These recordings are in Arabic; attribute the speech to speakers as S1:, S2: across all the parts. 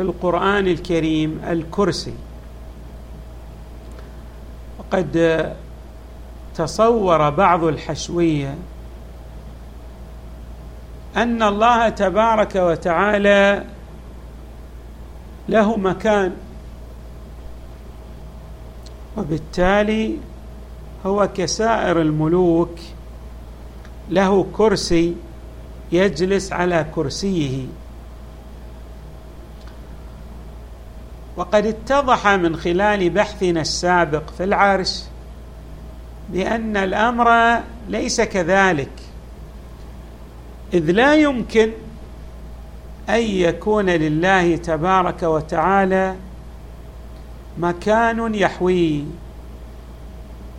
S1: في القرآن الكريم الكرسي. وقد تصور بعض الحشوية أن الله تبارك وتعالى له مكان وبالتالي هو كسائر الملوك له كرسي يجلس على كرسيه. وقد اتضح من خلال بحثنا السابق في العرش بأن الأمر ليس كذلك إذ لا يمكن أن يكون لله تبارك وتعالى مكان يحويه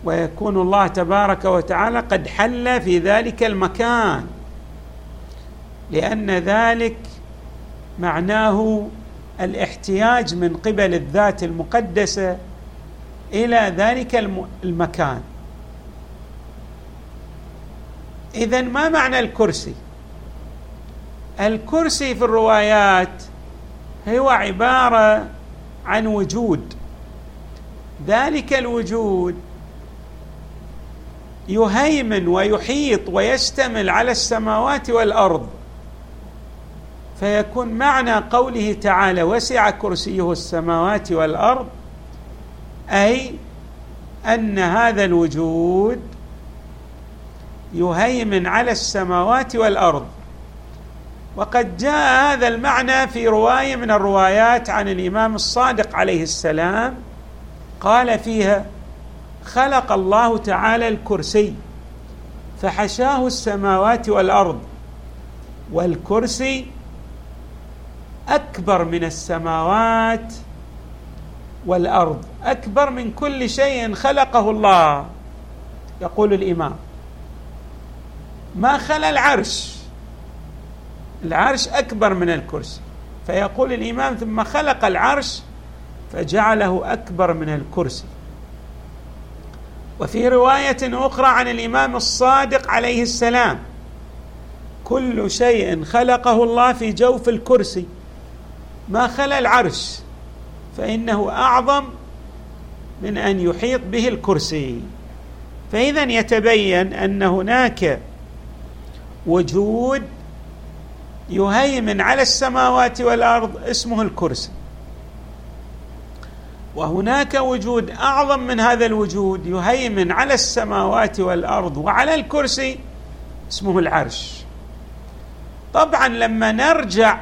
S1: ويكون الله تبارك وتعالى قد حل في ذلك المكان لأن ذلك معناه الاحتياج من قبل الذات المقدسة إلى ذلك المكان. إذا ما معنى الكرسي؟ الكرسي في الروايات هو عبارة عن وجود. ذلك الوجود يهيمن ويحيط ويشتمل على السماوات والأرض. فيكون معنى قوله تعالى وسع كرسيه السماوات والأرض أي أن هذا الوجود يهيمن على السماوات والأرض. وقد جاء هذا المعنى في رواية من الروايات عن الإمام الصادق عليه السلام قال فيها خلق الله تعالى الكرسي فحشاه السماوات والأرض والكرسي أكبر من السماوات والأرض أكبر من كل شيء خلقه الله يقول الإمام. ما خلا العرش؟ العرش أكبر من الكرسي. فيقول الإمام ثم خلق العرش فجعله أكبر من الكرسي. وفي رواية أخرى عن الإمام الصادق عليه السلام كل شيء خلقه الله في جوف الكرسي. ما خلا العرش فإنه أعظم من أن يحيط به الكرسي. فإذا يتبين أن هناك وجود يهيمن على السماوات والأرض اسمه الكرسي. وهناك وجود أعظم من هذا الوجود يهيمن على السماوات والأرض وعلى الكرسي اسمه العرش. طبعا لما نرجع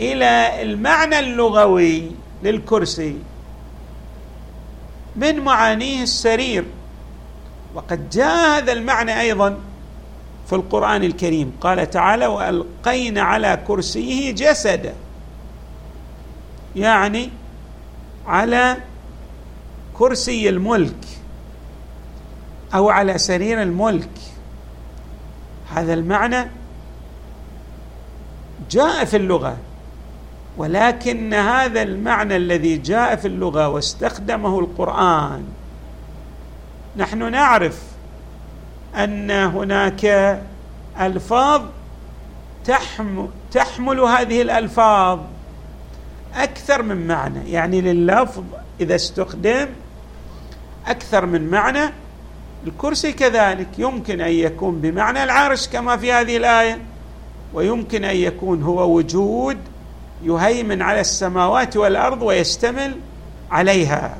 S1: إلى المعنى اللغوي للكرسي من معانيه السرير. وقد جاء هذا المعنى أيضا في القرآن الكريم. قال تعالى وألقينا على كرسيه جسدا. يعني على كرسي الملك أو على سرير الملك. هذا المعنى جاء في اللغة. ولكن هذا المعنى الذي جاء في اللغة واستخدمه القرآن. نحن نعرف أن هناك ألفاظ تحمل, هذه الألفاظ أكثر من معنى. يعني لللفظ إذا استخدم أكثر من معنى الكرسي كذلك. يمكن أن يكون بمعنى العرش كما في هذه الآية ويمكن أن يكون هو وجود يهيمن على السماوات والأرض ويشتمل عليها.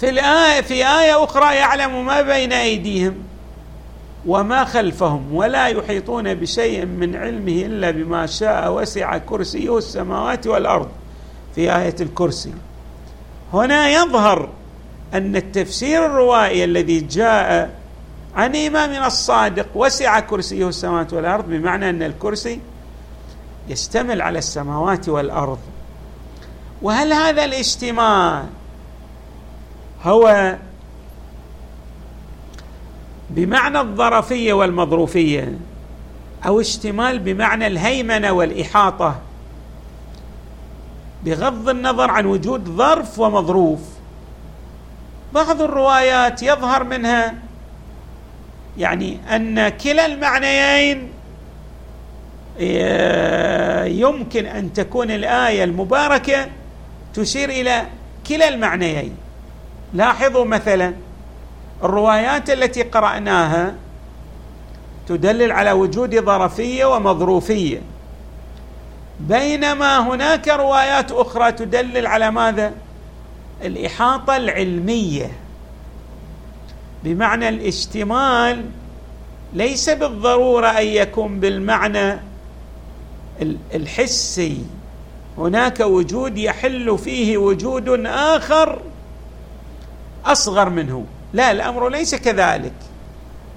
S1: في الآية في آية أخرى يعلم ما بين أيديهم وما خلفهم ولا يحيطون بشيء من علمه إلا بما شاء وسع كرسيه السماوات والأرض. في آية الكرسي. هنا يظهر أن التفسير الروائي الذي جاء عن إمامنا الصادق. وسع كرسيه السماوات والأرض بمعنى أن الكرسي يشتمل على السماوات والأرض. وهل هذا الاشتمال هو بمعنى الظرفية والمظروفية أو اشتمال بمعنى الهيمنة والإحاطة؟ بغض النظر عن وجود ظرف ومظروف. بعض الروايات يظهر منها يعني أن كلا المعنيين يمكن أن تكون الآية المباركة تشير إلى كلا المعنيين. لاحظوا مثلا الروايات التي قرأناها تدلل على وجود ظرفية ومظروفية. بينما هناك روايات أخرى تدلل على ماذا؟ الإحاطة العلمية. بمعنى الاشتمال ليس بالضرورة أن يكون بالمعنى الحسي. هناك وجود يحل فيه وجود آخر أصغر منه. لا الأمر ليس كذلك.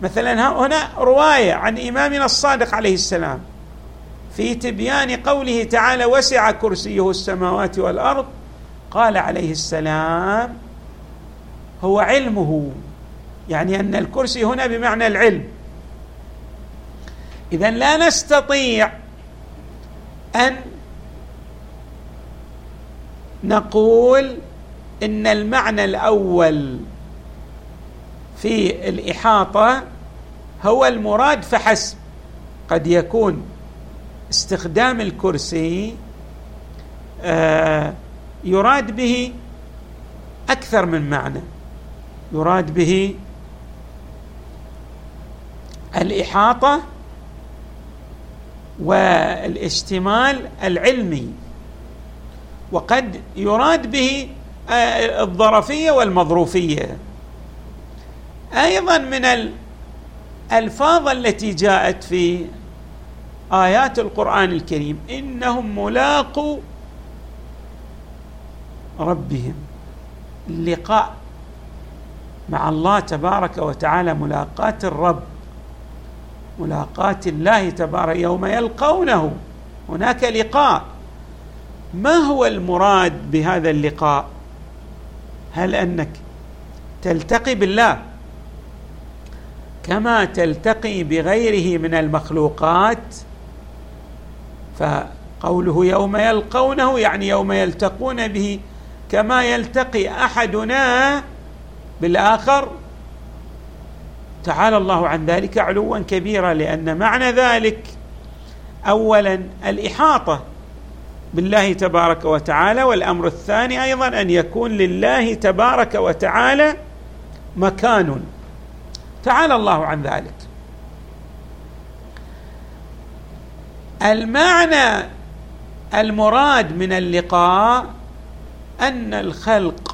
S1: مثلا هنا رواية عن إمامنا الصادق عليه السلام. في تبيان قوله تعالى وسع كرسيه السماوات والأرض قال عليه السلام هو علمه يعني أن الكرسي هنا بمعنى العلم. اذا لا نستطيع أن نقول إن المعنى الأول في الإحاطة هو المراد فحسب. قد يكون استخدام الكرسي آه يراد به أكثر من معنى. يراد به الإحاطة والاشتمال العلمي وقد يراد به آه، الظرفية والمظروفية. أيضا من الألفاظ التي جاءت في آيات القرآن الكريم إنهم ملاقوا ربهم اللقاء مع الله تبارك وتعالى ملاقاة الرب. ملاقاه الله تبارك يوم يلقونه. هناك لقاء. ما هو المراد بهذا اللقاء؟ هل أنك تلتقي بالله كما تلتقي بغيره من المخلوقات؟ فقوله يوم يلقونه يعني يوم يلتقون به كما يلتقي أحدنا بالآخر تعالى الله عن ذلك علوا كبيرا لأن معنى ذلك اولا الإحاطة بالله تبارك وتعالى والأمر الثاني أيضا أن يكون لله تبارك وتعالى مكان. تعالى الله عن ذلك. المعنى المراد من اللقاء أن الخلق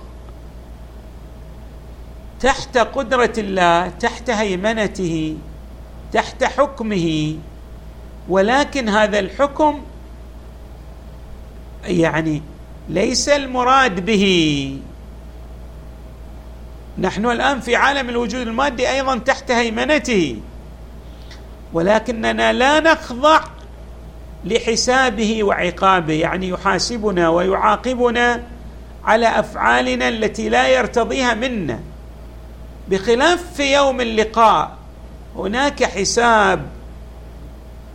S1: تحت قدرة الله تحت هيمنته تحت حكمه. ولكن هذا الحكم يعني ليس المراد به. نحن الآن في عالم الوجود المادي أيضا تحت هيمنته. ولكننا لا نخضع لحسابه وعقابه يعني يحاسبنا ويعاقبنا على أفعالنا التي لا يرتضيها منا. بخلاف في يوم اللقاء هناك حساب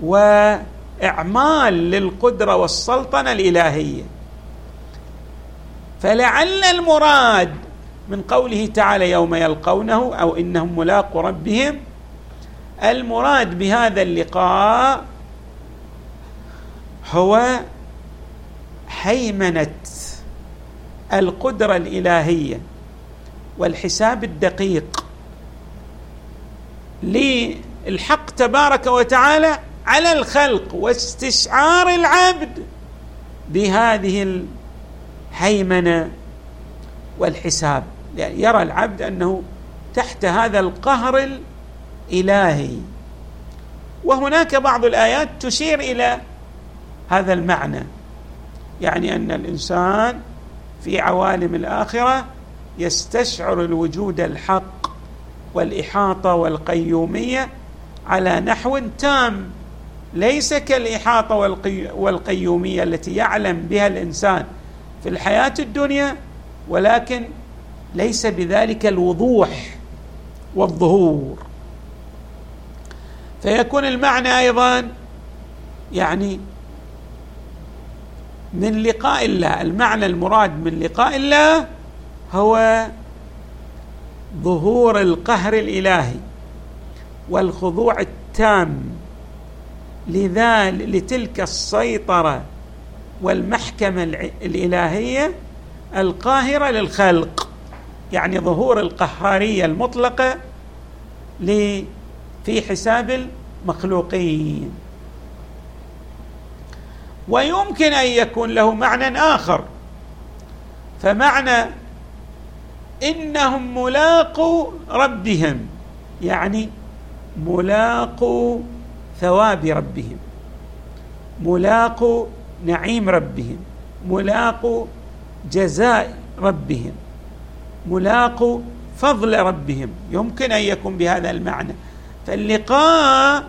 S1: وإعمال للقدرة والسلطنة الإلهية. فلعل المراد من قوله تعالى يوم يلقونه أو إنهم ملاقوا ربهم المراد بهذا اللقاء هو هيمنة القدرة الإلهية. والحساب الدقيق. للحق تبارك وتعالى على الخلق واستشعار العبد بهذه الهيمنة والحساب. يعني يرى العبد أنه تحت هذا القهر الإلهي. وهناك بعض الآيات تشير إلى هذا المعنى. يعني أن الإنسان في عوالم الآخرة يستشعر الوجود الحق والإحاطة والقيومية على نحو تام ليس كالإحاطة والقيومية التي يعلم بها الإنسان في الحياة الدنيا ولكن ليس بذلك الوضوح والظهور. فيكون المعنى أيضا يعني من لقاء الله المعنى المراد من لقاء الله هو ظهور القهر الإلهي والخضوع التام لذا لتلك السيطرة والمحكمة الإلهية القاهرة للخلق يعني ظهور القهاريه المطلقة في حساب المخلوقين. ويمكن أن يكون له معنى آخر فمعنى إنهم ملاقوا ربهم. يعني ملاقوا ثواب ربهم. ملاقوا نعيم ربهم. ملاقوا جزاء ربهم. ملاقوا فضل ربهم. يمكن أن يكون بهذا المعنى. فاللقاء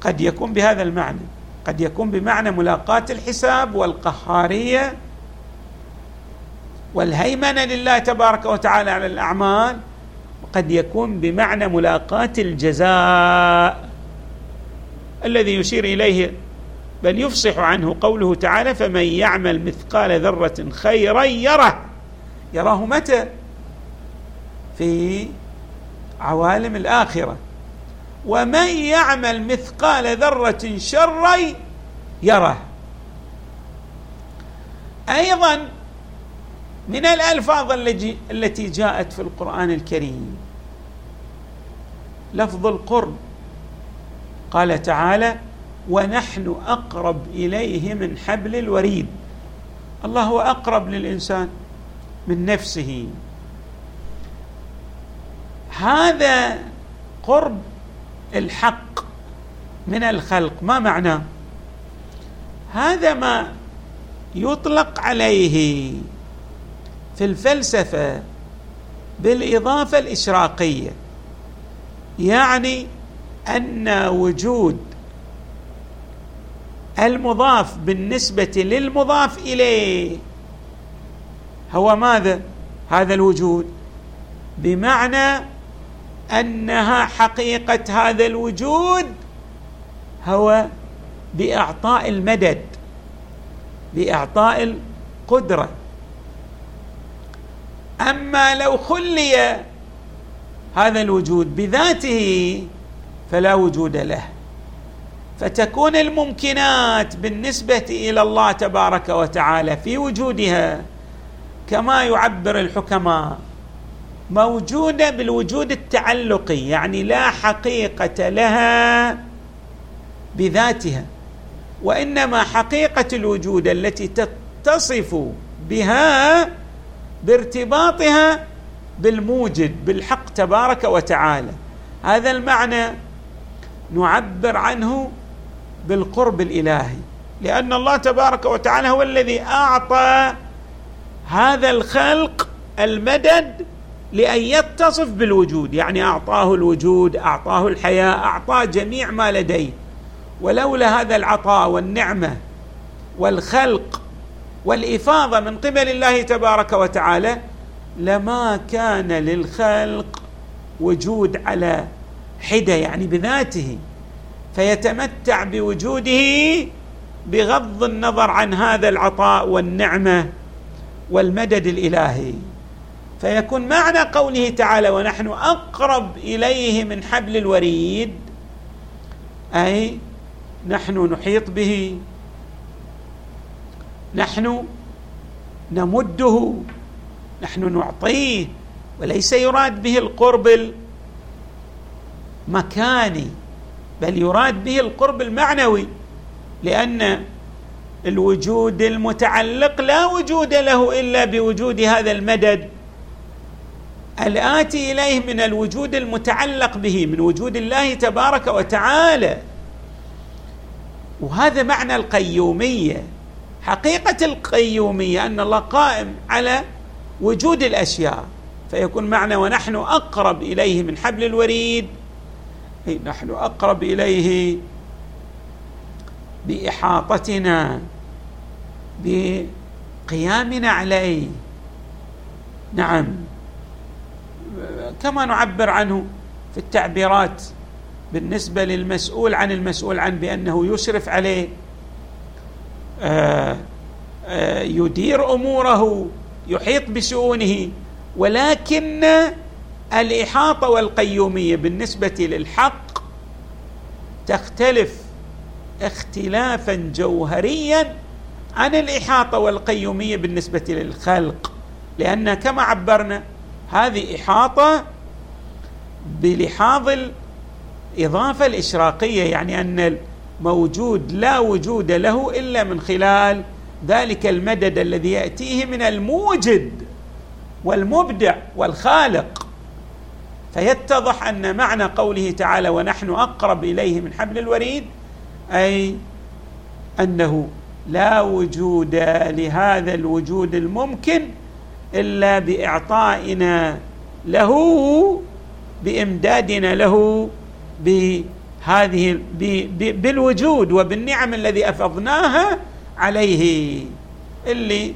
S1: قد يكون بهذا المعنى. قد يكون بمعنى ملاقاه الحساب والقهارية والهيمنة لله تبارك وتعالى على الأعمال وقد يكون بمعنى ملاقاة الجزاء الذي يشير إليه بل يفصح عنه قوله تعالى فمن يعمل مثقال ذرة خيرا يره. يراه متى؟ في عوالم الآخرة. ومن يعمل مثقال ذرة شرا يره. أيضا من الألفاظ التي جاءت في القرآن الكريم. لفظ القرب. قال تعالى ونحن أقرب إليه من حبل الوريد. الله هو أقرب للإنسان من نفسه. هذا قرب الحق من الخلق. ما معناه هذا ما يطلق عليه. في الفلسفة بالإضافة الإشراقية. يعني أن وجود المضاف بالنسبة للمضاف إليه هو ماذا؟ هذا الوجود. بمعنى أنها حقيقة هذا الوجود هو بإعطاء المدد بإعطاء القدرة. أما لو خلي هذا الوجود بذاته فلا وجود له. فتكون الممكنات بالنسبة إلى الله تبارك وتعالى في وجودها كما يعبر الحكماء موجودة بالوجود التعلقي يعني لا حقيقة لها بذاتها وإنما حقيقة الوجود التي تتصف بها بارتباطها بالموجد بالحق تبارك وتعالى. هذا المعنى نعبر عنه بالقرب الإلهي لأن الله تبارك وتعالى هو الذي أعطى هذا الخلق المدد لأن يتصف بالوجود. يعني أعطاه الوجود أعطاه الحياة أعطاه جميع ما لديه. ولولا هذا العطاء والنعمة والخلق والإفاضة من قبل الله تبارك وتعالى لما كان للخلق وجود على حدة يعني بذاته فيتمتع بوجوده بغض النظر عن هذا العطاء والنعمة والمدد الإلهي. فيكون معنى قوله تعالى ونحن أقرب إليه من حبل الوريد أي نحن نحيط به. نحن نمده نحن نعطيه وليس يراد به القرب المكاني بل يراد به القرب المعنوي لأن الوجود المتعلق لا وجود له إلا بوجود هذا المدد الآتي إليه من الوجود المتعلق به من وجود الله تبارك وتعالى. وهذا معنى القيومية. حقيقة القيومية أن الله قائم على وجود الأشياء فيكون معنى ونحن أقرب إليه من حبل الوريد. إي نحن أقرب إليه بإحاطتنا بقيامنا عليه. نعم. كما نعبر عنه في التعبيرات بالنسبة للمسؤول عن المسؤول عنه بأنه يشرف عليه. يدير أموره يحيط بشؤونه ولكن الإحاطة والقيومية بالنسبة للحق تختلف اختلافا جوهريا عن الإحاطة والقيومية بالنسبة للخلق. لأن كما عبرنا هذه إحاطة بلحاظ الإضافة الإشراقية يعني أن الموجود لا وجود له إلا من خلال ذلك المدد الذي يأتيه من الموجد والمبدع والخالق. فيتضح أن معنى قوله تعالى ونحن أقرب إليه من حبل الوريد أي أنه لا وجود لهذا الوجود الممكن إلا بإعطائنا له بإمدادنا له بهذه بالوجود وبالنعم الذي أفضناها عليه. اللي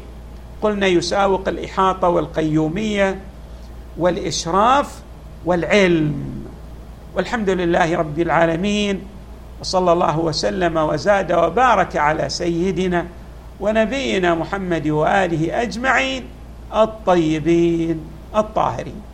S1: قلنا يساوق الإحاطة والقيومية والإشراف والعلم. والحمد لله رب العالمين وصلى الله وسلم وزاد وبارك على سيدنا ونبينا محمد وآله أجمعين الطيبين الطاهرين.